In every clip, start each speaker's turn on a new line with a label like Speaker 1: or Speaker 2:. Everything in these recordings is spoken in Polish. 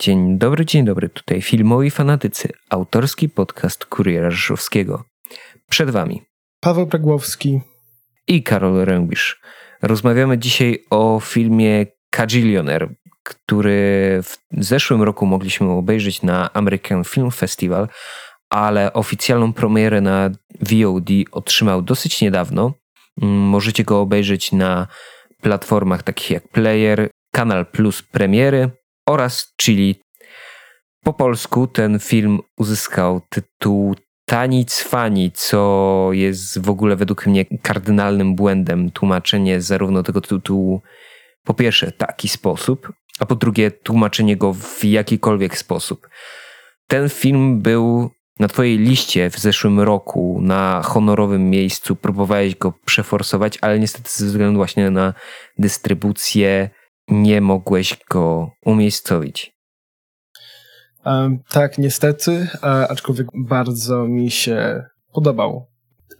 Speaker 1: Dzień dobry, dzień dobry. Tutaj filmowi fanatycy, autorski podcast Kuriera Rzeszowskiego. Przed wami
Speaker 2: Paweł Pregłowski
Speaker 1: i Karol Rębisz. Rozmawiamy dzisiaj o filmie Kajillionaire, który w zeszłym roku mogliśmy obejrzeć na American Film Festival, ale oficjalną premierę na VOD otrzymał dosyć niedawno. Możecie go obejrzeć na platformach takich jak Player, Kanal Plus Premiery oraz Chili. Po polsku ten film uzyskał tytuł Tani Cwani, co jest w ogóle według mnie kardynalnym błędem tłumaczenie zarówno tego tytułu po pierwsze taki sposób, a po drugie tłumaczenie go w jakikolwiek sposób. Ten film był na twojej liście w zeszłym roku na honorowym miejscu, próbowałeś go przeforsować, ale niestety ze względu właśnie na dystrybucję nie mogłeś go umiejscowić.
Speaker 2: Um, tak, niestety, aczkolwiek bardzo mi się podobał.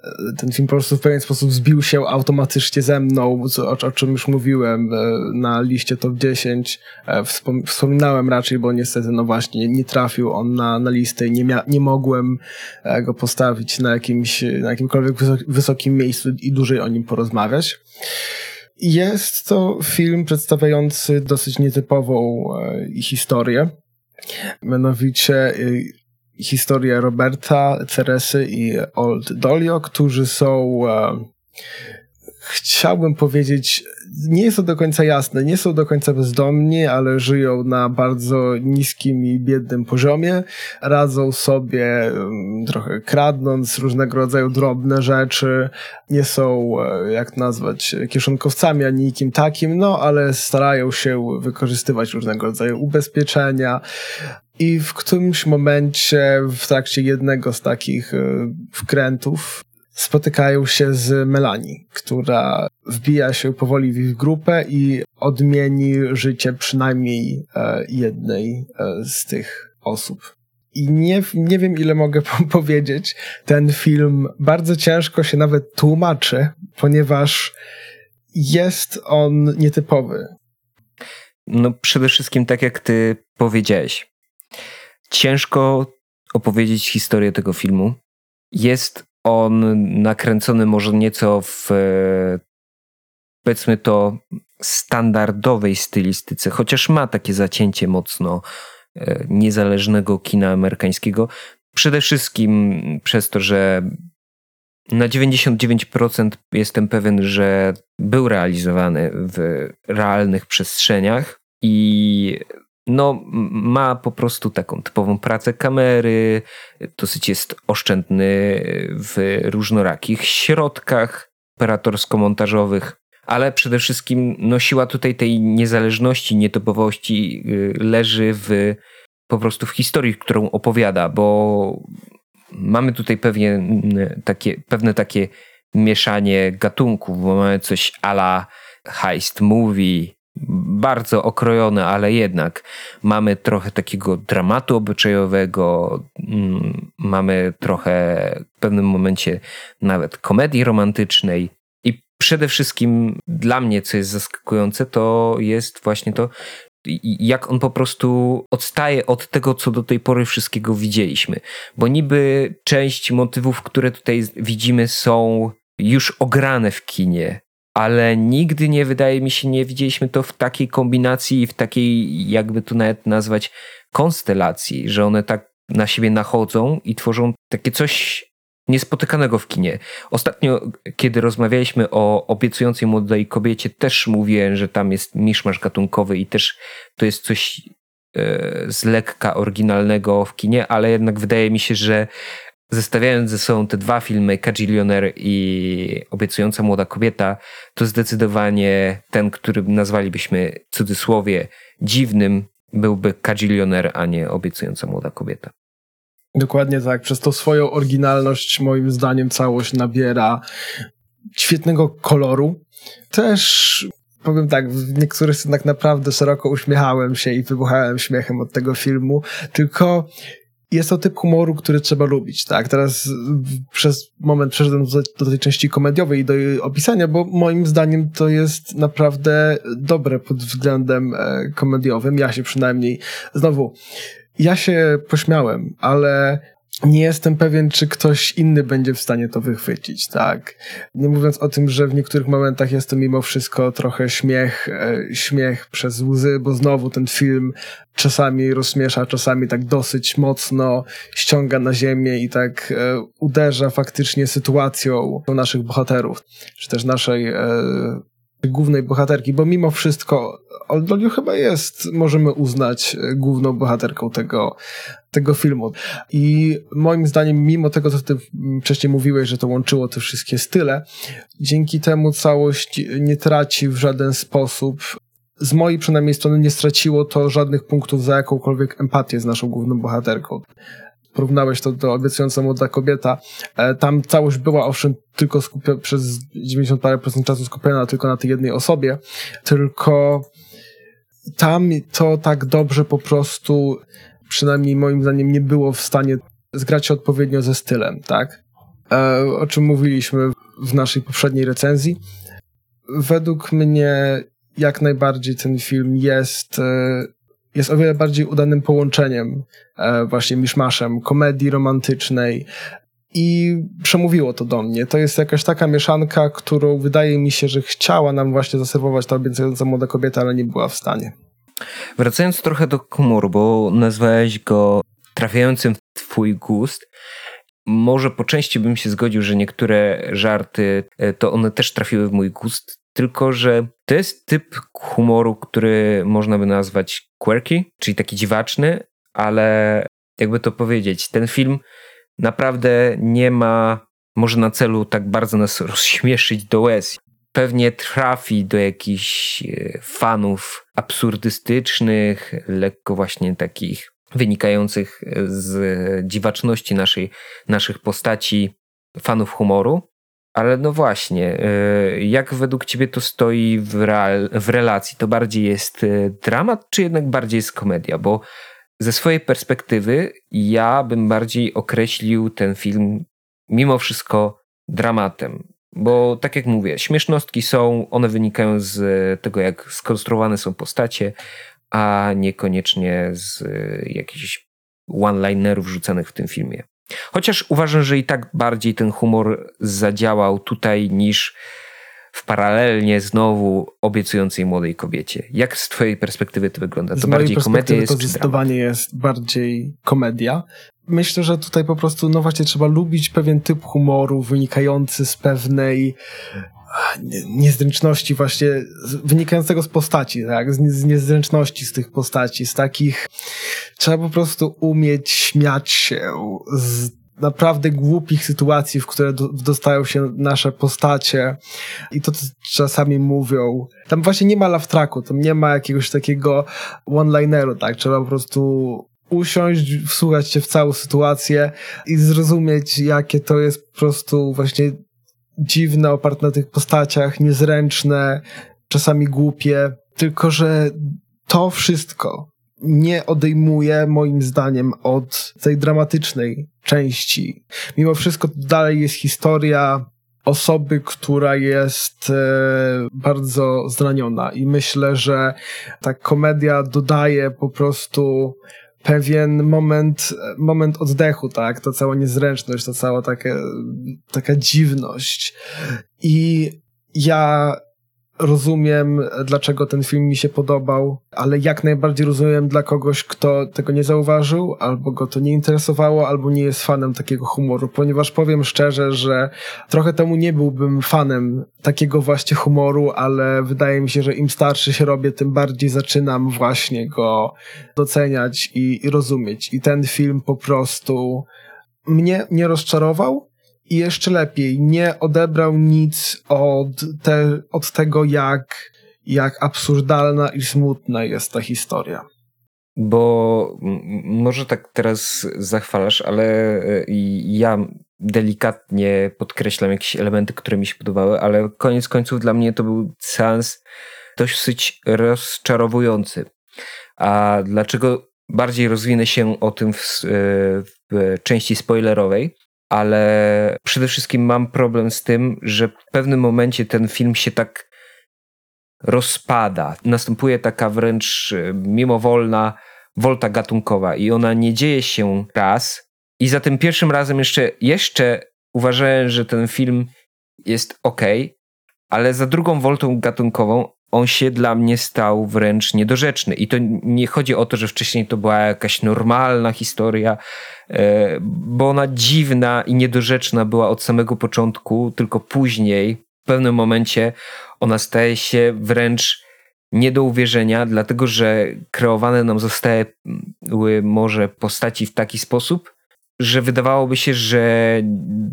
Speaker 2: E, ten film po prostu w pewien sposób zbił się automatycznie ze mną, o, o czym już mówiłem e, na liście top 10. E, wspom wspominałem raczej, bo niestety, no właśnie, nie trafił on na, na listę i nie, nie mogłem go postawić na jakimś, na jakimkolwiek wysokim miejscu i dłużej o nim porozmawiać. Jest to film przedstawiający dosyć nietypową e, historię. Mianowicie e, historię Roberta, Ceresy i Old Dolio, którzy są e, chciałbym powiedzieć, nie to do końca jasne, nie są do końca bezdomni, ale żyją na bardzo niskim i biednym poziomie, radzą sobie trochę kradnąc różnego rodzaju drobne rzeczy, nie są, e, jak nazwać, kieszonkowcami ani nikim takim, no ale starają się wykorzystywać różnego rodzaju ubezpieczenia, i w którymś momencie, w trakcie jednego z takich e, wkrętów, spotykają się z Melanie, która wbija się powoli w ich grupę i odmieni życie przynajmniej e, jednej e, z tych osób. I nie, nie wiem, ile mogę powiedzieć. Ten film bardzo ciężko się nawet tłumaczy, ponieważ jest on nietypowy.
Speaker 1: No, przede wszystkim, tak jak ty powiedziałeś, ciężko opowiedzieć historię tego filmu. Jest on nakręcony może nieco w powiedzmy to standardowej stylistyce, chociaż ma takie zacięcie mocno e, niezależnego kina amerykańskiego. Przede wszystkim przez to, że na 99% jestem pewien, że był realizowany w realnych przestrzeniach i no, ma po prostu taką typową pracę kamery, dosyć jest oszczędny w różnorakich środkach operatorsko-montażowych, ale przede wszystkim no, siła tutaj tej niezależności, nietypowości y, leży w po prostu w historii, którą opowiada, bo mamy tutaj pewnie takie, pewne takie mieszanie gatunków, bo mamy coś ala heist movie, bardzo okrojone, ale jednak mamy trochę takiego dramatu obyczajowego, mm, mamy trochę w pewnym momencie nawet komedii romantycznej. I przede wszystkim dla mnie, co jest zaskakujące, to jest właśnie to, jak on po prostu odstaje od tego, co do tej pory wszystkiego widzieliśmy. Bo niby część motywów, które tutaj widzimy, są już ograne w kinie ale nigdy nie wydaje mi się, nie widzieliśmy to w takiej kombinacji i w takiej, jakby to nawet nazwać, konstelacji, że one tak na siebie nachodzą i tworzą takie coś niespotykanego w kinie. Ostatnio, kiedy rozmawialiśmy o obiecującej młodej kobiecie, też mówiłem, że tam jest miszmasz gatunkowy i też to jest coś e, z lekka oryginalnego w kinie, ale jednak wydaje mi się, że zestawiając ze sobą te dwa filmy, Kajillionaire i Obiecująca Młoda Kobieta, to zdecydowanie ten, który nazwalibyśmy cudzysłowie dziwnym, byłby Kajillionaire, a nie Obiecująca Młoda Kobieta.
Speaker 2: Dokładnie tak. Przez tą swoją oryginalność, moim zdaniem, całość nabiera świetnego koloru. Też powiem tak, w niektórych scenach naprawdę szeroko uśmiechałem się i wybuchałem śmiechem od tego filmu, tylko jest to typ humoru, który trzeba lubić, tak? Teraz przez moment przeszedłem do, do, tej części komediowej i do jej opisania, bo moim zdaniem to jest naprawdę dobre pod względem e, komediowym. Ja się przynajmniej, znowu, ja się pośmiałem, ale nie jestem pewien, czy ktoś inny będzie w stanie to wychwycić, tak. Nie mówiąc o tym, że w niektórych momentach jest to mimo wszystko trochę śmiech, e, śmiech przez łzy, bo znowu ten film czasami rozśmiesza, czasami tak dosyć mocno ściąga na ziemię i tak e, uderza faktycznie sytuacją naszych bohaterów, czy też naszej e, głównej bohaterki, bo mimo wszystko Oldoliu chyba jest, możemy uznać, e, główną bohaterką tego, tego filmu. I moim zdaniem, mimo tego, co ty wcześniej mówiłeś, że to łączyło te wszystkie style, dzięki temu całość nie traci w żaden sposób z mojej przynajmniej strony nie straciło to żadnych punktów za jakąkolwiek empatię z naszą główną bohaterką porównałeś to do obiecująca młoda kobieta, e, tam całość była owszem tylko przez 90 parę procent czasu skupiona tylko na tej jednej osobie, tylko tam to tak dobrze po prostu, przynajmniej moim zdaniem, nie było w stanie zgrać się odpowiednio ze stylem, tak? E, o czym mówiliśmy w naszej poprzedniej recenzji. Według mnie jak najbardziej ten film jest e, jest o wiele bardziej udanym połączeniem e, właśnie miszmaszem komedii romantycznej i przemówiło to do mnie. To jest jakaś taka mieszanka, którą wydaje mi się, że chciała nam właśnie zaserwować ta obiecująca młoda kobieta, ale nie była w stanie.
Speaker 1: Wracając trochę do humoru, bo nazwałeś go trafiającym w twój gust. Może po części bym się zgodził, że niektóre żarty e, to one też trafiły w mój gust, tylko że to jest typ humoru, który można by nazwać quirky, czyli taki dziwaczny, ale jakby to powiedzieć, ten film naprawdę nie ma może na celu tak bardzo nas rozśmieszyć do łez. Pewnie trafi do jakichś e, fanów absurdystycznych, lekko właśnie takich wynikających z dziwaczności naszej, naszych postaci, fanów humoru, ale no właśnie, y, jak według ciebie to stoi w, w relacji? To bardziej jest y, dramat, czy jednak bardziej jest komedia? Bo ze swojej perspektywy ja bym bardziej określił ten film mimo wszystko dramatem. Bo tak jak mówię, śmiesznostki są, one wynikają z tego, jak skonstruowane są postacie, a niekoniecznie z y, jakichś one-linerów rzucanych w tym filmie. Chociaż uważam, że i tak bardziej ten humor zadziałał tutaj niż w paralelnie znowu obiecującej młodej kobiecie. Jak z twojej perspektywy to wygląda? To
Speaker 2: z
Speaker 1: bardziej komedia jest
Speaker 2: to zdecydowanie jest bardziej komedia. Myślę, że tutaj po prostu, no właśnie, trzeba lubić pewien typ humoru wynikający z pewnej niezręczności właśnie wynikającego z postaci, tak? Z, niezręczności z tych postaci, z takich trzeba po prostu umieć śmiać się z naprawdę głupich sytuacji, w które do, dostają się nasze postacie i to, co czasami mówią. Tam właśnie nie ma love tracku, tam nie ma jakiegoś takiego one-lineru, tak? Trzeba po prostu usiąść, wsłuchać się w całą sytuację i zrozumieć, jakie to jest po prostu właśnie dziwne, oparte na tych postaciach, niezręczne, czasami głupie, tylko że to wszystko nie odejmuje moim zdaniem od tej dramatycznej części. Mimo wszystko dalej jest historia osoby, która jest e, bardzo zraniona i myślę, że ta komedia dodaje po prostu pewien moment, moment oddechu, tak? Ta cała niezręczność, ta cała taka, taka dziwność. I ja rozumiem, dlaczego ten film mi się podobał, ale jak najbardziej rozumiem dla kogoś, kto tego nie zauważył, albo go to nie interesowało, albo nie jest fanem takiego humoru, ponieważ powiem szczerze, że trochę temu nie byłbym fanem takiego właśnie humoru, ale wydaje mi się, że im starszy się robię, tym bardziej zaczynam właśnie go doceniać i, i rozumieć. I ten film po prostu mnie nie rozczarował, i jeszcze lepiej, nie odebrał nic od, te, od tego, jak, jak absurdalna i smutna jest ta historia.
Speaker 1: Bo może tak teraz zachwalasz, ale e, ja delikatnie podkreślam jakieś elementy, które mi się podobały, ale koniec końców dla mnie to był seans dosyć rozczarowujący. A dlaczego bardziej rozwinę się o tym w, e, w części spoilerowej, ale przede wszystkim mam problem z tym, że w pewnym momencie ten film się tak rozpada. Następuje taka wręcz e, mimowolna wolta gatunkowa i ona nie dzieje się raz. I za tym pierwszym razem jeszcze, jeszcze uważałem, że ten film jest ok, ale za drugą woltą gatunkową on się dla mnie stał wręcz niedorzeczny. I to nie chodzi o to, że wcześniej to była jakaś normalna historia, e, bo ona dziwna i niedorzeczna była od samego początku, tylko później, w pewnym momencie, ona staje się wręcz nie do uwierzenia, dlatego że kreowane nam zostały może postaci w taki sposób, że wydawałoby się, że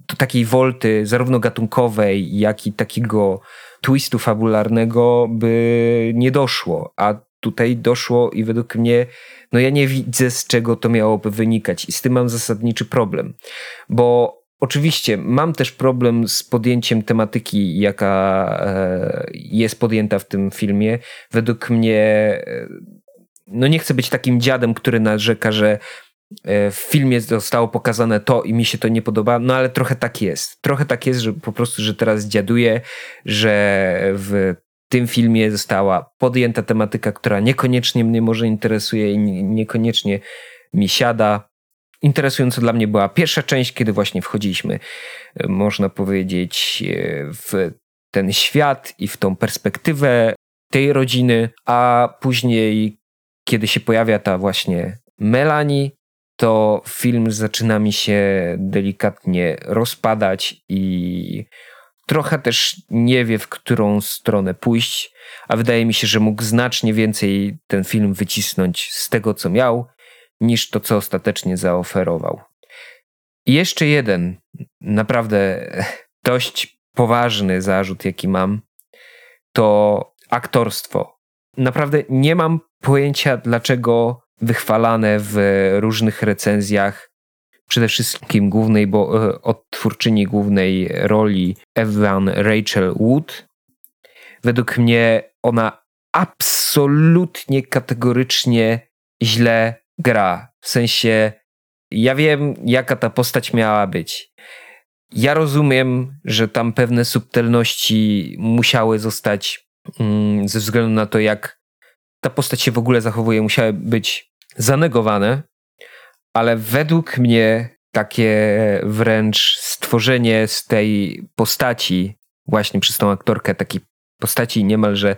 Speaker 1: do takiej wolty, zarówno gatunkowej, jak i takiego twistu fabularnego by nie doszło. A tutaj doszło i według mnie, no ja nie widzę z czego to miałoby wynikać i z tym mam zasadniczy problem. Bo oczywiście mam też problem z podjęciem tematyki, jaka e, jest podjęta w tym filmie. Według mnie, e, no nie chcę być takim dziadem, który narzeka, że w filmie zostało pokazane to i mi się to nie podoba, no ale trochę tak jest. Trochę tak jest, że po prostu, że teraz dziaduję, że w tym filmie została podjęta tematyka, która niekoniecznie mnie może interesuje i niekoniecznie mi siada. Interesująca dla mnie była pierwsza część, kiedy właśnie wchodziliśmy, e, można powiedzieć, e, w ten świat i w tą perspektywę tej rodziny, a później, kiedy się pojawia ta właśnie Melanie, to film zaczyna mi się delikatnie rozpadać i trochę też nie wie, w którą stronę pójść, a wydaje mi się, że mógł znacznie więcej ten film wycisnąć z tego, co miał, niż to, co ostatecznie zaoferował. I jeszcze jeden, naprawdę dość poważny zarzut, jaki mam, to aktorstwo. Naprawdę nie mam pojęcia, dlaczego wychwalane w różnych recenzjach. Przede wszystkim głównej, bo e, odtwórczyni głównej roli Evan Rachel Wood. Według mnie ona absolutnie kategorycznie źle gra. W sensie, ja wiem, jaka ta postać miała być. Ja rozumiem, że tam pewne subtelności musiały zostać mm, ze względu na to, jak ta postać się w ogóle zachowuje, musiały być zanegowane, ale według mnie takie wręcz stworzenie z tej postaci, właśnie przez tą aktorkę, takiej postaci niemalże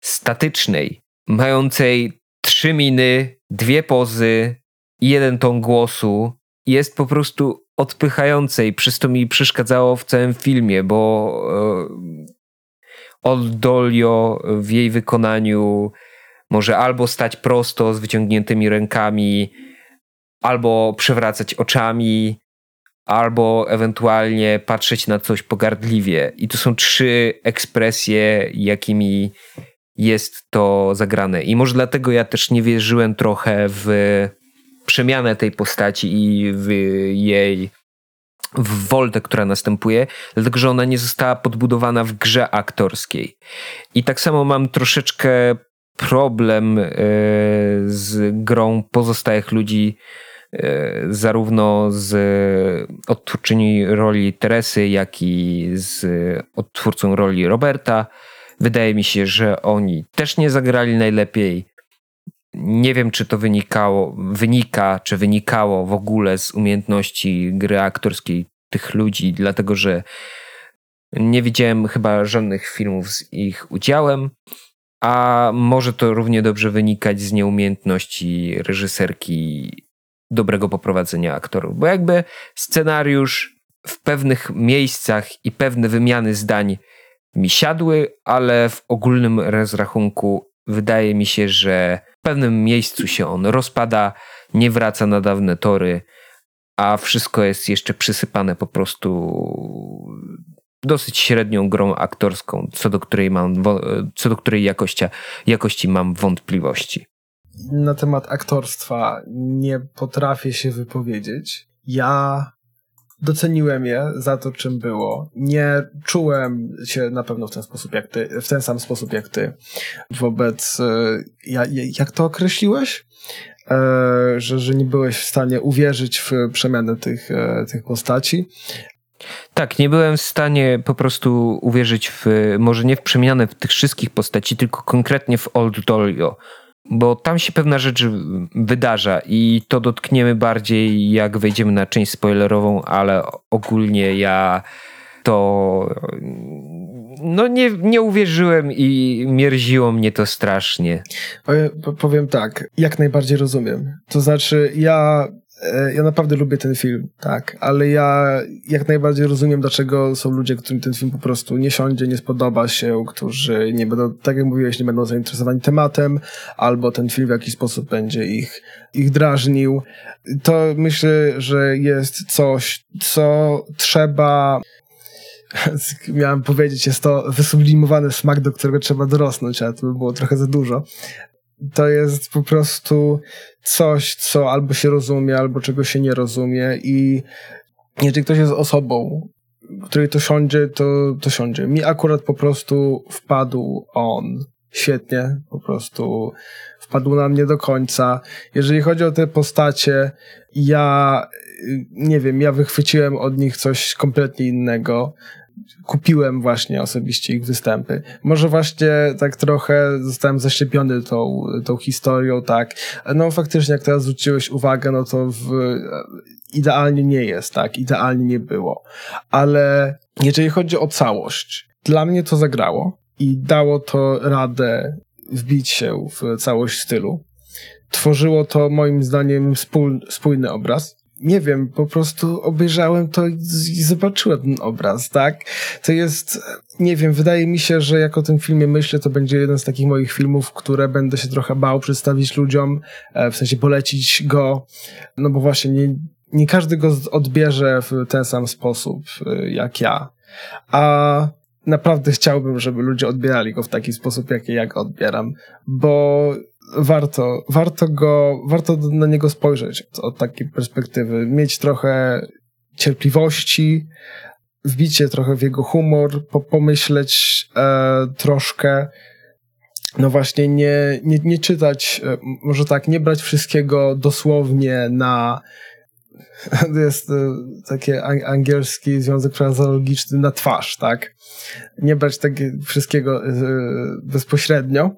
Speaker 1: statycznej, mającej trzy miny, dwie pozy jeden ton głosu, jest po prostu odpychające i przez to mi przeszkadzało w całym filmie, bo e, Old Dolio w jej wykonaniu może albo stać prosto z wyciągniętymi rękami, albo przewracać oczami, albo ewentualnie patrzeć na coś pogardliwie. I to są trzy ekspresje, jakimi jest to zagrane. I może dlatego ja też nie wierzyłem trochę w przemianę tej postaci i w jej w woltę, która następuje, dlatego że ona nie została podbudowana w grze aktorskiej. I tak samo mam troszeczkę problem e, z grą pozostałych ludzi, e, zarówno z odtwórczyni roli Teresy, jak i z odtwórcą roli Roberta. Wydaje mi się, że oni też nie zagrali najlepiej. Nie wiem, czy to wynikało, wynika, czy wynikało w ogóle z umiejętności gry aktorskiej tych ludzi, dlatego że nie widziałem chyba żadnych filmów z ich udziałem a może to równie dobrze wynikać z nieumiejętności reżyserki dobrego poprowadzenia aktorów, bo jakby scenariusz w pewnych miejscach i pewne wymiany zdań mi siadły, ale w ogólnym rozrachunku wydaje mi się, że w pewnym miejscu się on rozpada, nie wraca na dawne tory, a wszystko jest jeszcze przysypane po prostu dosyć średnią grą aktorską, co do której mam, co do której jakości, jakości mam wątpliwości.
Speaker 2: Na temat aktorstwa nie potrafię się wypowiedzieć. Ja doceniłem je za to, czym było. Nie czułem się na pewno w ten sposób jak ty, w ten sam sposób jak ty wobec, e, ja, jak to określiłeś? że, że nie byłeś w stanie uwierzyć w przemianę tych, tych postaci.
Speaker 1: Tak, nie byłem w stanie po prostu uwierzyć w, może nie w przemianę tych wszystkich postaci, tylko konkretnie w Old Dolio, bo tam się pewna rzecz wydarza i to dotkniemy bardziej jak wejdziemy na część spoilerową, ale ogólnie ja to no nie, nie uwierzyłem i mierziło mnie to strasznie.
Speaker 2: Powiem tak, jak najbardziej rozumiem. To znaczy ja ja naprawdę lubię ten film, tak, ale ja jak najbardziej rozumiem, dlaczego są ludzie, którym ten film po prostu nie siądzie, nie spodoba się, którzy nie będą, tak jak mówiłeś, nie będą zainteresowani tematem, albo ten film w jakiś sposób będzie ich, ich drażnił. To myślę, że jest coś, co trzeba miałem powiedzieć, jest to wysublimowany smak, do którego trzeba dorosnąć, ale to by było trochę za dużo to jest po prostu coś, co albo się rozumie, albo czego się nie rozumie i jeżeli ktoś jest osobą, której to siądzie, to, to siądzie. Mi akurat po prostu wpadł on świetnie, po prostu wpadł na mnie do końca. Jeżeli chodzi o te postacie, ja nie wiem, ja wychwyciłem od nich coś kompletnie innego kupiłem właśnie osobiście ich występy. Może właśnie tak trochę zostałem zaszczepiony tą, tą historią, tak. No faktycznie, jak teraz zwróciłeś uwagę, no to w, idealnie nie jest, tak. Idealnie nie było. Ale jeżeli chodzi o całość, dla mnie to zagrało i dało to radę wbić się w całość stylu. Tworzyło to moim zdaniem spójny obraz nie wiem, po prostu obejrzałem to i zobaczyłem ten obraz, tak? To jest, nie wiem, wydaje mi się, że jak o tym filmie myślę, to będzie jeden z takich moich filmów, które będę się trochę bał przedstawić ludziom, e, w sensie polecić go, no bo właśnie nie, nie każdy go odbierze w ten sam sposób e, jak ja. A naprawdę chciałbym, żeby ludzie odbierali go w taki sposób, jaki ja go odbieram, bo warto, warto go, warto na niego spojrzeć od takiej perspektywy, mieć trochę cierpliwości, wbić się trochę w jego humor, po, pomyśleć e, troszkę, no właśnie nie, nie, nie czytać, e, może tak, nie brać wszystkiego dosłownie na jest e, taki angielski związek frazeologiczny na twarz, tak? Nie brać tak wszystkiego e, bezpośrednio,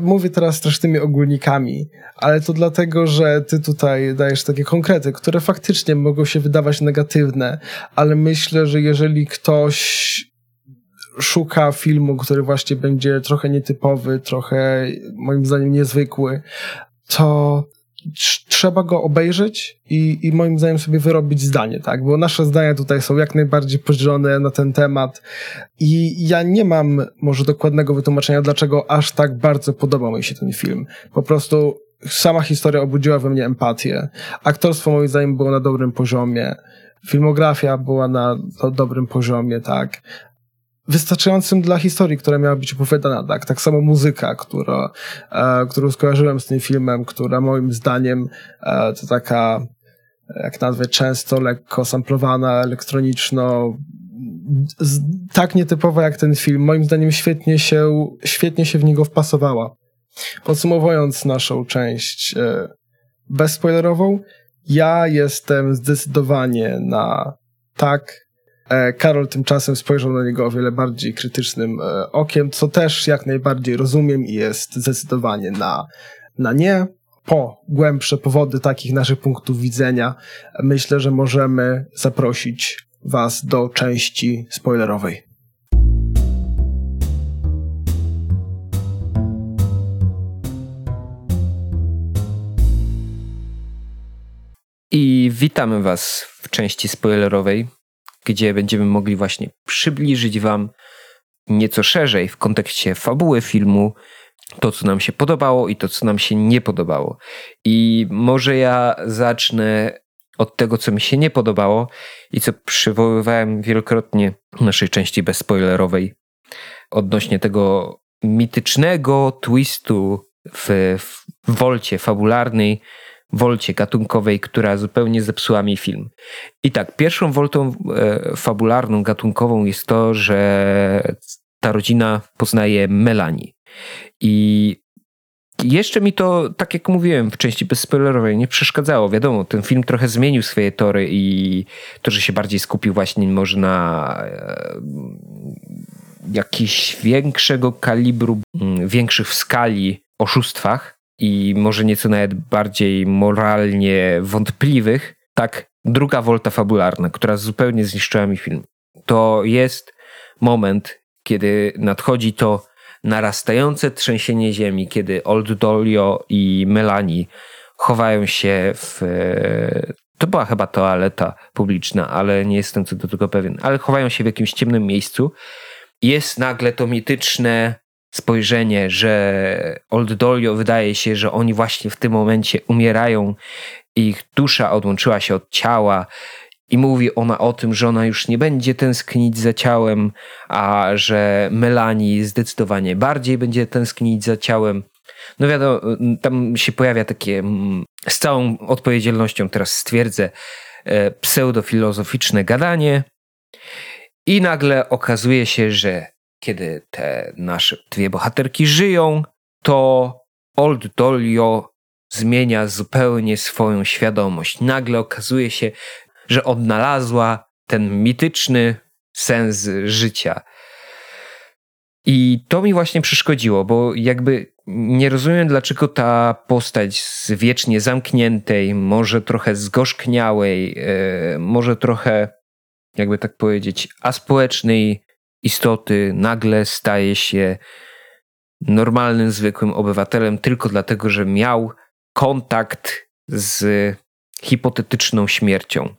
Speaker 2: mówię teraz strasznymi ogólnikami, ale to dlatego, że ty tutaj dajesz takie konkrety, które faktycznie mogą się wydawać negatywne, ale myślę, że jeżeli ktoś szuka filmu, który właśnie będzie trochę nietypowy, trochę moim zdaniem niezwykły, to trzeba go obejrzeć i, i moim zdaniem sobie wyrobić zdanie, tak? Bo nasze zdania tutaj są jak najbardziej podzielone na ten temat i ja nie mam może dokładnego wytłumaczenia, dlaczego aż tak bardzo podobał mi się ten film. Po prostu sama historia obudziła we mnie empatię. Aktorstwo moim zdaniem było na dobrym poziomie. Filmografia była na dobrym poziomie, tak wystarczającym dla historii, która miała być opowiadana, tak? Tak samo muzyka, która, e, którą skojarzyłem z tym filmem, która moim zdaniem e, to taka, jak nazwę, często lekko samplowana, elektroniczno, z, tak nietypowa jak ten film. Moim zdaniem świetnie się, świetnie się w niego wpasowała. Podsumowując naszą część e, bezspoilerową, ja jestem zdecydowanie na tak, Karol tymczasem spojrzał na niego o wiele bardziej krytycznym e, okiem, co też jak najbardziej rozumiem i jest zdecydowanie na, na nie. Po głębsze powody takich naszych punktów widzenia, myślę, że możemy zaprosić Was do części spoilerowej.
Speaker 1: I witamy Was w części spoilerowej gdzie będziemy mogli właśnie przybliżyć Wam nieco szerzej w kontekście fabuły filmu to, co nam się podobało i to, co nam się nie podobało. I może ja zacznę od tego, co mi się nie podobało i co przywoływałem wielokrotnie w naszej części bezspoilerowej odnośnie tego mitycznego twistu w, w wolcie fabularnej, wolcie gatunkowej, która zupełnie zepsuła mi film. I tak, pierwszą woltą e, fabularną, gatunkową jest to, że ta rodzina poznaje Melanie. I jeszcze mi to, tak jak mówiłem w części bezspoilerowej, nie przeszkadzało. Wiadomo, ten film trochę zmienił swoje tory i to, że się bardziej skupił właśnie może na e, jakiś większego kalibru, większych w skali oszustwach i może nieco nawet bardziej moralnie wątpliwych, tak druga wolta fabularna, która zupełnie zniszczyła mi film. To jest moment, kiedy nadchodzi to narastające trzęsienie ziemi, kiedy Old Dolio i Melanie chowają się w. To była chyba toaleta publiczna, ale nie jestem co do tego pewien. Ale chowają się w jakimś ciemnym miejscu. Jest nagle to mityczne spojrzenie, że Old Dolio wydaje się, że oni właśnie w tym momencie umierają, ich dusza odłączyła się od ciała i mówi ona o tym, że ona już nie będzie tęsknić za ciałem, a że Melanie zdecydowanie bardziej będzie tęsknić za ciałem. No wiadomo, tam się pojawia takie, mm, z całą odpowiedzialnością teraz stwierdzę, e, pseudofilozoficzne gadanie. I nagle okazuje się, że kiedy te nasze dwie bohaterki żyją, to Old Dolio zmienia zupełnie swoją świadomość. Nagle okazuje się, że odnalazła ten mityczny sens życia. I to mi właśnie przeszkodziło, bo jakby nie rozumiem, dlaczego ta postać z wiecznie zamkniętej, może trochę zgorzkniałej, yy, może trochę, jakby tak powiedzieć, aspołecznej istoty nagle staje się normalnym, zwykłym obywatelem tylko dlatego, że miał kontakt z hipotetyczną śmiercią.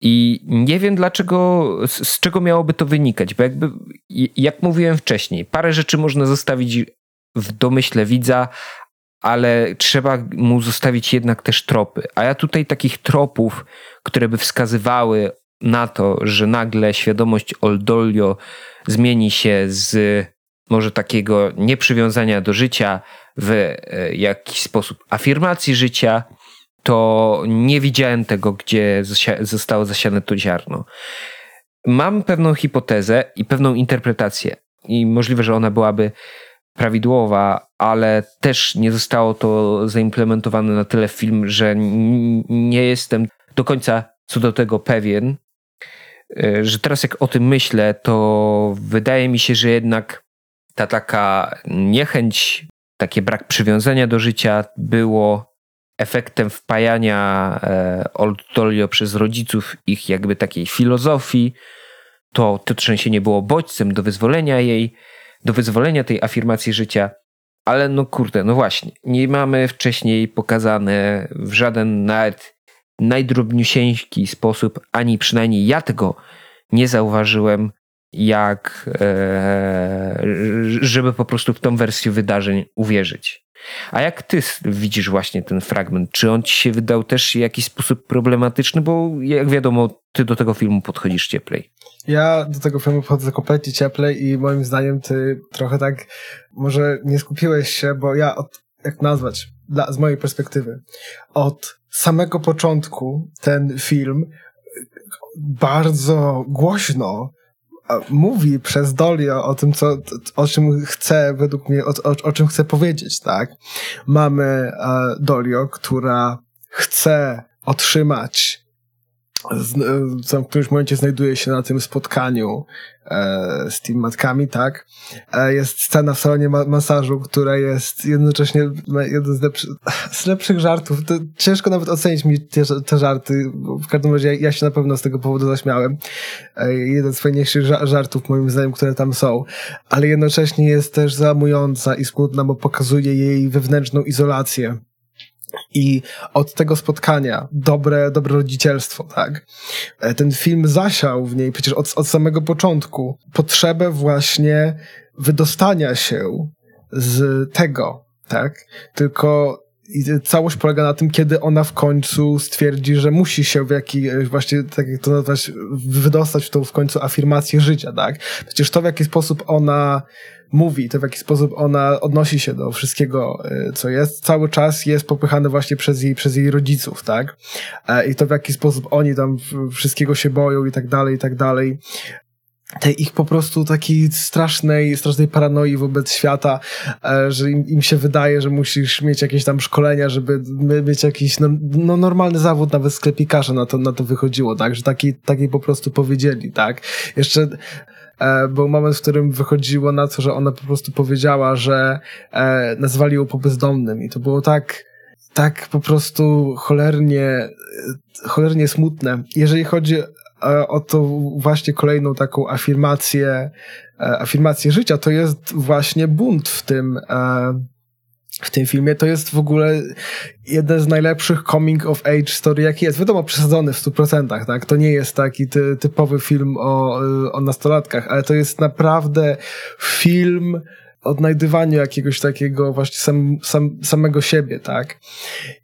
Speaker 1: I nie wiem dlaczego, z, z, czego miałoby to wynikać, bo jakby, jak mówiłem wcześniej, parę rzeczy można zostawić w domyśle widza, ale trzeba mu zostawić jednak też tropy. A ja tutaj takich tropów, które by wskazywały na to, że nagle świadomość Oldolio zmieni się z może takiego nieprzywiązania do życia w e, jakiś sposób afirmacji życia, to nie widziałem tego, gdzie zostało zasiane to ziarno. Mam pewną hipotezę i pewną interpretację, i możliwe, że ona byłaby prawidłowa, ale też nie zostało to zaimplementowane na tyle w film, że nie jestem do końca co do tego pewien, że teraz jak o tym myślę, to wydaje mi się, że jednak ta taka niechęć, taki brak przywiązania do życia było efektem wpajania e, Old Dolio przez rodziców ich jakby takiej filozofii. To, to trzęsienie było bodźcem do wyzwolenia jej, do wyzwolenia tej afirmacji życia. Ale no kurde, no właśnie, nie mamy wcześniej pokazane w żaden nawet najdrobniusieńki sposób, ani przynajmniej ja tego nie zauważyłem, jak e, żeby po prostu w tą wersję wydarzeń uwierzyć. A jak ty widzisz właśnie ten fragment? Czy on ci się wydał też w jakiś sposób problematyczny? Bo jak wiadomo, ty do tego filmu podchodzisz cieplej.
Speaker 2: Ja do tego filmu podchodzę kompletnie cieplej i moim zdaniem ty trochę tak może nie skupiłeś się, bo ja od, jak nazwać, dla, z mojej perspektywy, od samego początku ten film bardzo głośno mówi przez Dolio o tym, co, o czym chce, według mnie, o, o, o czym chce powiedzieć, tak? Mamy e, Dolio, która chce otrzymać w którymś momencie znajduje się na tym spotkaniu e, z tymi matkami, tak? E, jest scena w salonie ma masażu, która jest jednocześnie jeden z, lepszy z lepszych żartów. To ciężko nawet ocenić mi te, te żarty. W każdym razie ja, ja, się na pewno z tego powodu zaśmiałem. E, jeden z fajniejszych ża żartów, moim zdaniem, które tam są. Ale jednocześnie jest też zamująca i smutna, bo pokazuje jej wewnętrzną izolację i od tego spotkania dobre, dobre rodzicielstwo, tak? E, ten film zasiał w niej przecież od, od samego początku potrzebę właśnie wydostania się z tego, tak? Tylko całość polega na tym, kiedy ona w końcu stwierdzi, że musi się w jakiś, właśnie tak jak to nazwać, wydostać w tą w końcu afirmację życia, tak? Przecież to, w jaki sposób ona mówi, to w jaki sposób ona odnosi się do wszystkiego, y, co jest, cały czas jest popychane właśnie przez jej, przez jej rodziców, tak? E, I to w jaki sposób oni tam wszystkiego się boją i tak dalej, i tak dalej. Tej ich po prostu takiej strasznej, strasznej paranoi wobec świata, e, że im, im, się wydaje, że musisz mieć jakieś tam szkolenia, żeby mieć jakiś no, no normalny zawód, nawet sklepikarza na to, na to wychodziło, tak, że taki, taki po prostu powiedzieli, tak. Jeszcze e, był moment, w którym wychodziło na to, że ona po prostu powiedziała, że e, nazwali ją po bezdomnym i to było tak, tak po prostu cholernie, cholernie smutne. Jeżeli chodzi E, o to właśnie kolejną taką afirmację, e, afirmację życia, to jest właśnie bunt w tym, e, w tym filmie. To jest w ogóle jeden z najlepszych coming of age story, jaki jest. Wiadomo, przesadzony w 100%, tak? To nie jest taki ty, typowy film o, o nastolatkach, ale to jest naprawdę film, odnajdywaniu jakiegoś takiego właśnie sam, sam, samego siebie, tak?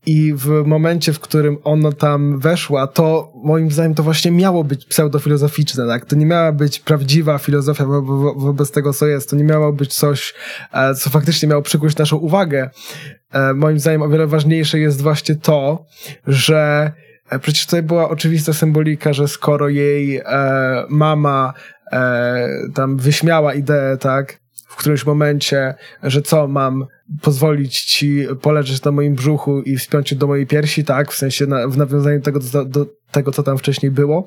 Speaker 2: I w momencie, w którym ona tam weszła, to moim zdaniem to właśnie miało być pseudofilozoficzne, tak? To nie miała być prawdziwa filozofia wo wo wobec tego, co jest. To nie miało być coś, e, co faktycznie miało przykuć naszą uwagę. E, moim zdaniem o wiele ważniejsze jest właśnie to, że e, Przecież tutaj była oczywista symbolika, że skoro jej e, mama e, tam wyśmiała ideę, tak, w którymś momencie, że co, mam pozwolić ci poleżeć na moim brzuchu i wspiąć do mojej piersi, tak, w sensie na, w nawiązaniu tego do, do tego, co tam wcześniej było,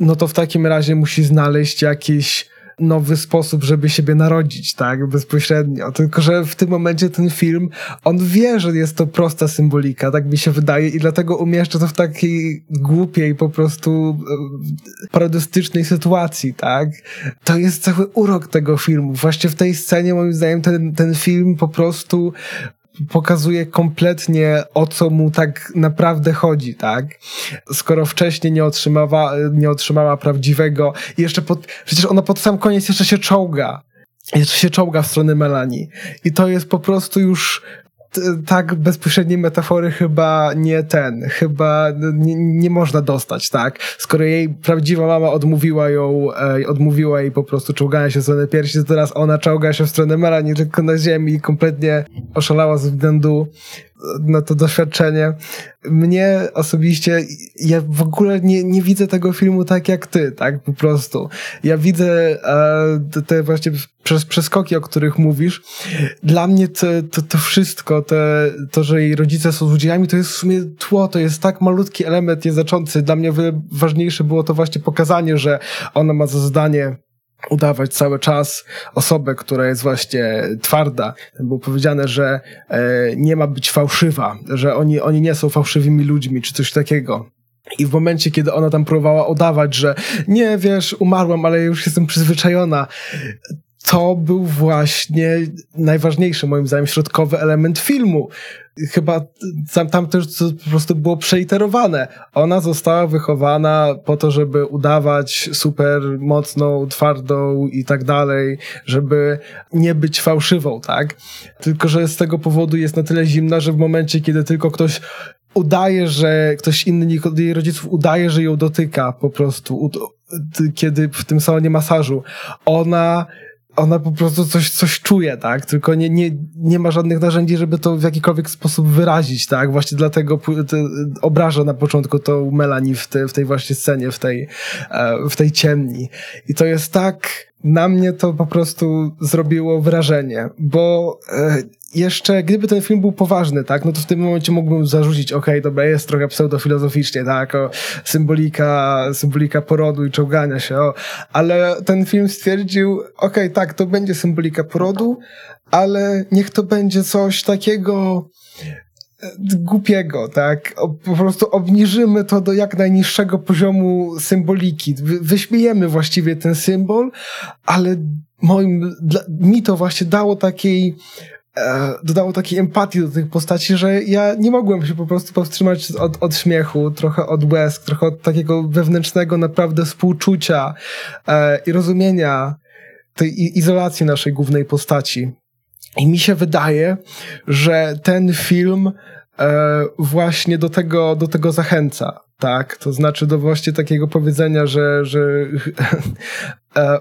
Speaker 2: no to w takim razie musi znaleźć jakieś nowy sposób, żeby siebie narodzić, tak, bezpośrednio. Tylko, że w tym momencie ten film, on wie, że jest to prosta symbolika, tak mi się wydaje i dlatego umieszcza to w takiej głupiej, po prostu e, parodystycznej sytuacji, tak. To jest cały urok tego filmu. Właśnie w tej scenie, moim zdaniem, ten, ten film po prostu pokazuje kompletnie o co mu tak naprawdę chodzi, tak? Skoro wcześniej nie otrzymała, nie otrzymała prawdziwego i jeszcze pod, przecież ona pod sam koniec jeszcze się czołga. Jeszcze się czołga w stronę Melanie. I to jest po prostu już tak bezpośredniej metafory chyba nie ten, chyba nie, nie, można dostać, tak? Skoro jej prawdziwa mama odmówiła ją, e, odmówiła jej po prostu czołgania się w stronę piersi, to teraz ona czołga się w stronę Melanie tylko na ziemi i kompletnie oszalała ze względu na to doświadczenie. Mnie osobiście, ja w ogóle nie, nie widzę tego filmu tak jak ty, tak po prostu. Ja widzę e, te właśnie przeskoki, o których mówisz. Dla mnie to, to, to wszystko, te, to, że jej rodzice są złodziejami, to jest w sumie tło, to jest tak malutki element nieznaczący. Dla mnie ważniejsze było to właśnie pokazanie, że ona ma za zadanie udawać cały czas osobę, która jest właśnie twarda. Było powiedziane, że e, nie ma być fałszywa, że oni, oni nie są fałszywymi ludźmi, czy coś takiego. I w momencie, kiedy ona tam próbowała udawać, że nie, wiesz, umarłam, ale już jestem przyzwyczajona, to był właśnie najważniejszy, moim zdaniem, środkowy element filmu. Chyba tam, tam też po prostu było przeiterowane. Ona została wychowana po to, żeby udawać super mocną, twardą i tak dalej, żeby nie być fałszywą, tak? Tylko, że z tego powodu jest na tyle zimna, że w momencie, kiedy tylko ktoś udaje, że ktoś inny od jej rodziców udaje, że ją dotyka po prostu, kiedy w tym salonie masażu, ona ona po prostu coś, coś czuje, tak? Tylko nie, nie, nie ma żadnych narzędzi, żeby to w jakikolwiek sposób wyrazić, tak? Właśnie dlatego obraża na początku tą Melanie w, te, w tej właśnie scenie, w tej, e, w tej ciemni. I to jest tak, na mnie to po prostu zrobiło wrażenie, bo e, jeszcze, gdyby ten film był poważny, tak, no to w tym momencie mógłbym zarzucić, okej, okay, dobra, jest trochę pseudofilozoficznie, tak, o symbolika, symbolika porodu i czołgania się, o, ale ten film stwierdził, okej, okay, tak, to będzie symbolika porodu, ale niech to będzie coś takiego głupiego, tak? Po prostu obniżymy to do jak najniższego poziomu symboliki. Wyśmiejemy właściwie ten symbol, ale moim, dla, mi to właśnie dało takiej E, dodało takiej empatii do tych postaci, że ja nie mogłem się po prostu powstrzymać od, od śmiechu, trochę od łez, trochę od takiego wewnętrznego naprawdę współczucia e, i rozumienia tej izolacji naszej głównej postaci. I mi się wydaje, że ten film właśnie do tego, do tego zachęca, tak? To znaczy do właśnie takiego powiedzenia, że, że e,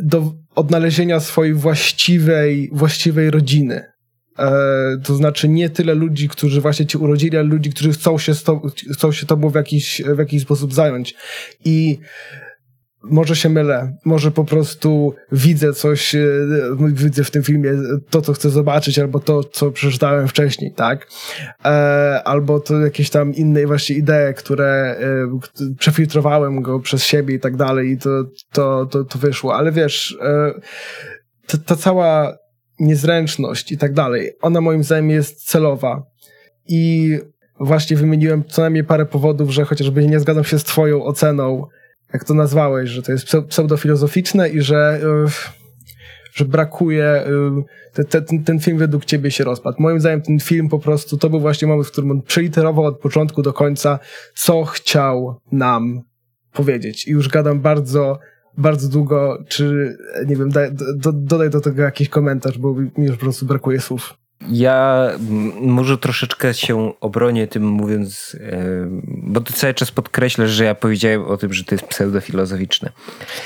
Speaker 2: do odnalezienia swojej właściwej, właściwej rodziny. E, to znaczy nie tyle ludzi, którzy właśnie cię urodzili, ale ludzi, którzy chcą się, chcą się tobą w jakiś, w jakiś sposób zająć. I może się mylę, może po prostu widzę coś, e, widzę w tym filmie to, co chcę zobaczyć, albo to, co przeczytałem wcześniej, tak? E, albo to jakieś tam inne właśnie idee, które e, przefiltrowałem go przez siebie i tak dalej i to, to, to, to wyszło, ale wiesz, ta, ta cała niezręczność i tak dalej, ona moim zdaniem jest celowa. I właśnie wymieniłem co najmniej parę powodów, że chociażby nie zgadzam się z twoją oceną, jak to nazwałeś, że to jest pseudofilozoficzne i że, e, że brakuje, ten, ten film według ciebie się rozpadł. Moim zdaniem ten film po prostu, to był właśnie moment, w którym on przeliterował od początku do końca, co chciał nam powiedzieć. I już gadam bardzo, bardzo długo, czy, nie wiem, daj, do, dodaj do tego jakiś komentarz, bo mi już po prostu brakuje słów.
Speaker 1: Ja może troszeczkę się obronię tym mówiąc, e, bo ty cały czas podkreślasz, że ja powiedziałem o tym, że to jest pseudofilozoficzne.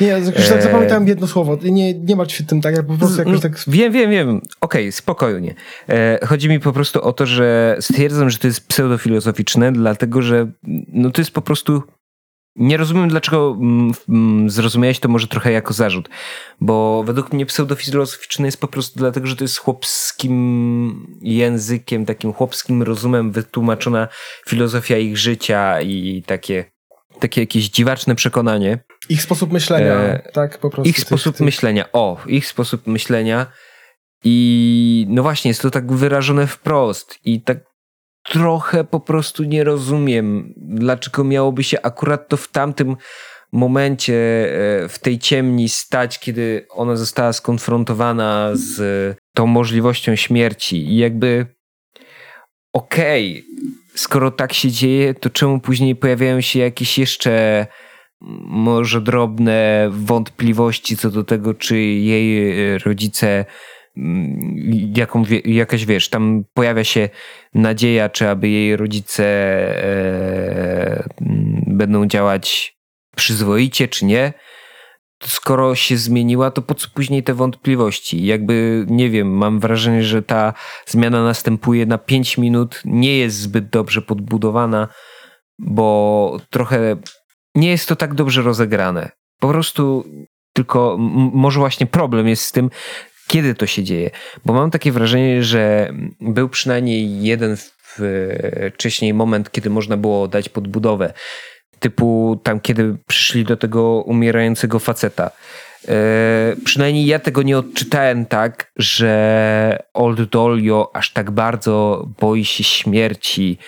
Speaker 2: Nie, jakoś tak zapamiętałem jedno słowo. Nie, nie martw się tym tak, ja po prostu jakoś tak...
Speaker 1: Wiem, wiem, wiem. Okej, okay, spokojnie. E, chodzi mi po prostu o to, że stwierdzam, że to jest pseudofilozoficzne, dlatego że no to jest po prostu nie rozumiem, dlaczego mm, mm, zrozumiałeś to może trochę jako zarzut, bo według mnie pseudofilozoficzny jest po prostu dlatego, że to jest chłopskim językiem, takim chłopskim rozumem wytłumaczona filozofia ich życia i takie, takie jakieś dziwaczne przekonanie.
Speaker 2: Ich sposób myślenia, e, tak po prostu.
Speaker 1: Ich sposób tych... myślenia, o, ich sposób myślenia i no właśnie, jest to tak wyrażone wprost i tak trochę po prostu nie rozumiem, dlaczego miałoby się akurat to w tamtym momencie e, w tej ciemni stać, kiedy ona została skonfrontowana z tą możliwością śmierci. I jakby okej, okay, skoro tak się dzieje, to czemu później pojawiają się jakieś jeszcze może drobne wątpliwości co do tego, czy jej rodzice Mm, jaką, jakaś wiesz, tam pojawia się nadzieja, czy aby jej rodzice e, mm, będą działać przyzwoicie, czy nie. Skoro się zmieniła, to po co później te wątpliwości? Jakby, nie wiem, mam wrażenie, że ta zmiana następuje na 5 minut, nie jest zbyt dobrze podbudowana, bo trochę nie jest to tak dobrze rozegrane. Po prostu tylko może właśnie problem jest z tym, kiedy to się dzieje. Bo mam takie wrażenie, że był przynajmniej jeden wcześniej moment, kiedy można było dać podbudowę. Typu tam, kiedy przyszli do tego umierającego faceta. E, przynajmniej ja tego nie odczytałem tak, że Old Dolio aż tak bardzo boi się śmierci.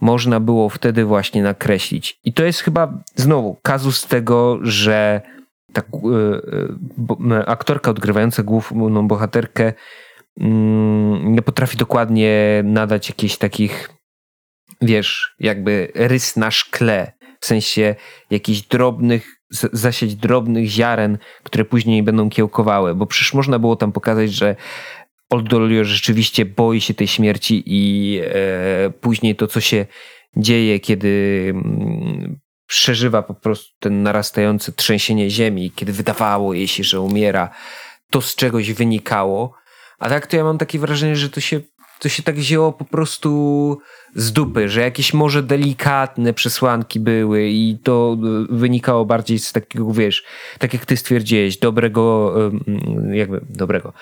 Speaker 1: Można było wtedy właśnie nakreślić. I to jest chyba znowu kazus tego, że tak, aktorka odgrywająca główną bohaterkę mm, nie potrafi dokładnie nadać jakichś takich, wiesz, jakby rys na szkle, w sensie jakichś drobnych, zasieć drobnych ziaren, które później będą kiełkowały, bo przecież można było tam pokazać, że Old rzeczywiście boi się tej śmierci i e, później to, co się dzieje, kiedy mm, przeżywa po prostu ten narastające trzęsienie ziemi, kiedy wydawało jej się, że umiera, to z czegoś wynikało. A tak to ja mam takie wrażenie, że to się, to się tak wzięło po prostu z dupy, że jakieś może delikatne przesłanki były i to e, wynikało bardziej z takiego, wiesz, tak jak ty stwierdziłeś, dobrego, jakby dobrego,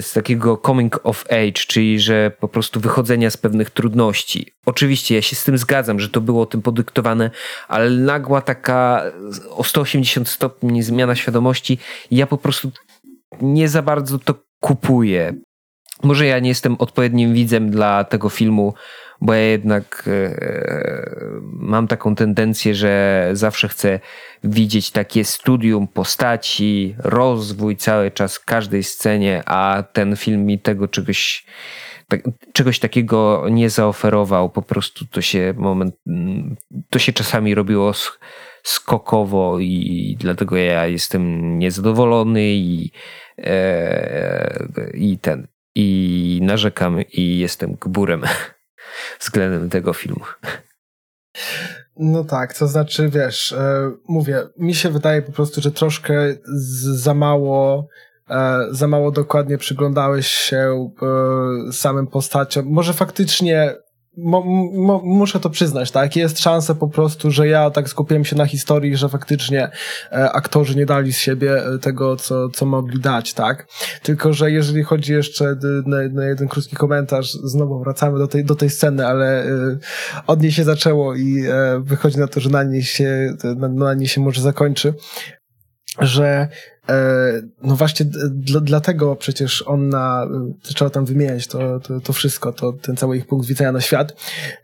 Speaker 1: z takiego coming of age, czyli że po prostu wychodzenia z pewnych trudności. Oczywiście ja się z tym zgadzam, że to było tym podyktowane, ale nagła taka o 180 stopni zmiana świadomości ja po prostu nie za bardzo to kupuję. Może ja nie jestem odpowiednim widzem dla tego filmu, bo ja jednak e, mam taką tendencję, że zawsze chcę widzieć takie studium postaci, rozwój cały czas w każdej scenie, a ten film mi tego czegoś, tak, czegoś takiego nie zaoferował. Po prostu to się moment, to się czasami robiło skokowo i dlatego ja jestem niezadowolony i, e, i ten i narzekam i jestem gburem. względem tego filmu.
Speaker 2: No tak, to znaczy, wiesz, e, mówię, mi się wydaje po prostu, że troszkę za mało, e, za mało dokładnie przyglądałeś się e, samym postaciom. Może faktycznie mo, mo, muszę to przyznać, tak? Jest szansa po prostu, że ja tak skupiłem się na historii, że faktycznie e, aktorzy nie dali z siebie e, tego, co, co mogli dać, tak? Tylko, że jeżeli chodzi jeszcze na, na jeden krótki komentarz, znowu wracamy do tej, do tej sceny, ale e, od niej się zaczęło i e, wychodzi na to, że na niej się, na, na niej się może zakończy, że E, no właśnie d- dlatego przecież on na, trzeba tam wymieniać to, to, to wszystko, to, ten cały ich punkt widzenia na świat,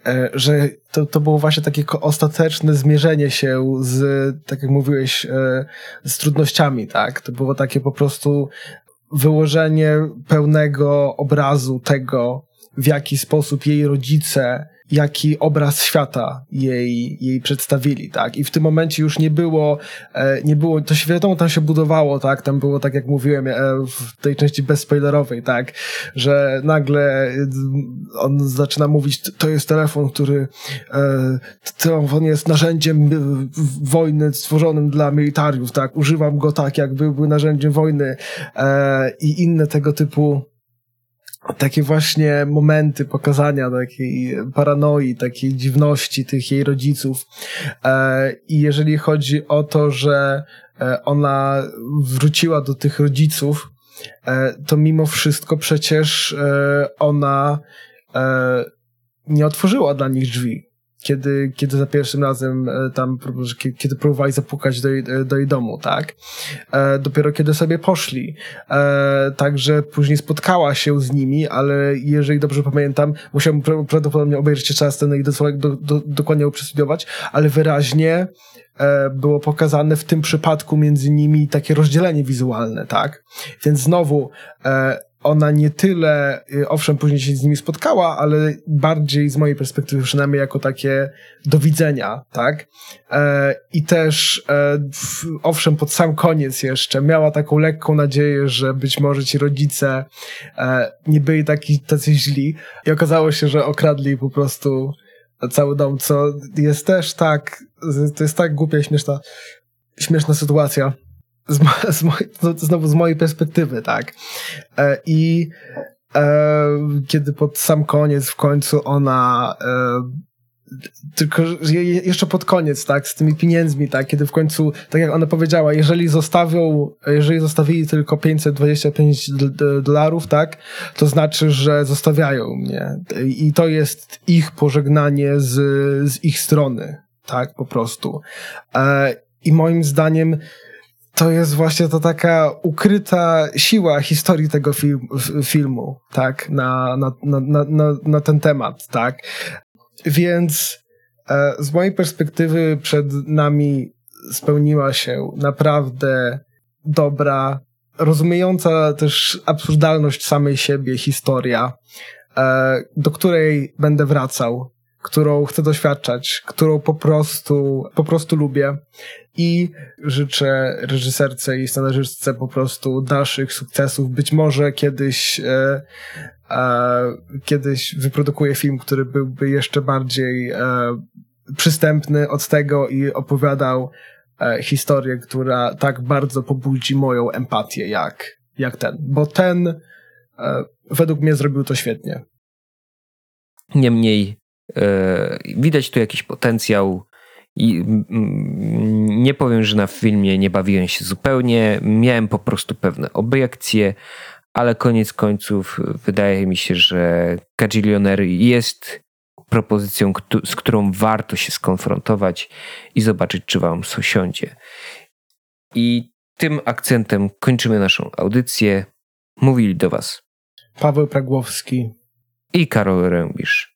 Speaker 2: e, że to, to było właśnie takie ostateczne zmierzenie się z, tak jak mówiłeś, e, z trudnościami, tak? To było takie po prostu wyłożenie pełnego obrazu tego, w jaki sposób jej rodzice jaki obraz świata jej, jej przedstawili, tak? I w tym momencie już nie było, e, nie było, to się wiadomo, tam się budowało, tak? Tam było, tak jak mówiłem, e, w tej części bezspoilerowej, tak? Że nagle e, on zaczyna mówić, to jest telefon, który, to on jest narzędziem wojny stworzonym dla militariów, tak? Używam go tak, jak byłby narzędziem wojny i inne tego typu takie właśnie momenty pokazania takiej paranoi, takiej dziwności tych jej rodziców. E, I jeżeli chodzi o to, że e, ona wróciła do tych rodziców, e, to mimo wszystko przecież ona nie otworzyła dla nich drzwi kiedy, kiedy za pierwszym razem e, tam, kiedy próbowali zapukać do jej, e, do jej domu, tak? E, dopiero kiedy sobie poszli. Także później spotkała się z nimi, ale jeżeli dobrze pamiętam, musiałbym prawdopodobnie obejrzeć jeszcze raz ten i do, do, do, dokładnie ją przestudiować, ale wyraźnie było pokazane w tym przypadku między nimi takie rozdzielenie wizualne, tak? Więc znowu ona nie tyle, y, owszem, później się z nimi spotkała, ale bardziej z mojej perspektywy przynajmniej jako takie do widzenia, tak? E, I też, e, w, owszem, pod sam koniec jeszcze miała taką lekką nadzieję, że być może ci rodzice e, nie byli taki, tacy źli i okazało się, że okradli po prostu cały dom, co jest też tak, to jest tak głupia, śmieszna, śmieszna sytuacja z, z mojej, znowu z mojej perspektywy, tak. E, I e, kiedy pod sam koniec w końcu ona e, tylko jeszcze pod koniec, tak, z tymi pieniędzmi, tak, kiedy w końcu, tak jak ona powiedziała, jeżeli zostawią, jeżeli zostawili tylko 525 dolarów, tak, to znaczy, że zostawiają mnie. I to jest ich pożegnanie z, z ich strony, tak, po prostu. I moim zdaniem, to jest właśnie to taka ukryta siła historii tego film, filmu, tak, na, na, na, na, na ten temat, tak. Więc e, z mojej perspektywy przed nami spełniła się naprawdę dobra, rozumiejąca też absurdalność samej siebie historia, e, do której będę wracał, którą chcę doświadczać, którą po prostu, po prostu lubię i życzę reżyserce i scenarzystce po prostu dalszych sukcesów. Być może kiedyś, e, e, kiedyś wyprodukuję film, który byłby jeszcze bardziej e, przystępny od tego i opowiadał e, historię, która tak bardzo pobudzi moją empatię jak, jak ten. Bo ten e, według mnie zrobił to świetnie.
Speaker 1: Niemniej widać tu jakiś potencjał i nie powiem, że na filmie nie bawiłem się zupełnie. Miałem po prostu pewne obiekcje, ale koniec końców wydaje mi się, że Kajillioner jest propozycją, z którą warto się skonfrontować i zobaczyć, czy wam sosiądzie. I tym akcentem kończymy naszą audycję. Mówili do was
Speaker 2: Paweł Pragłowski
Speaker 1: i Karol Rębisz.